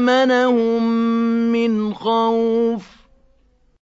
وآمنهم من خوف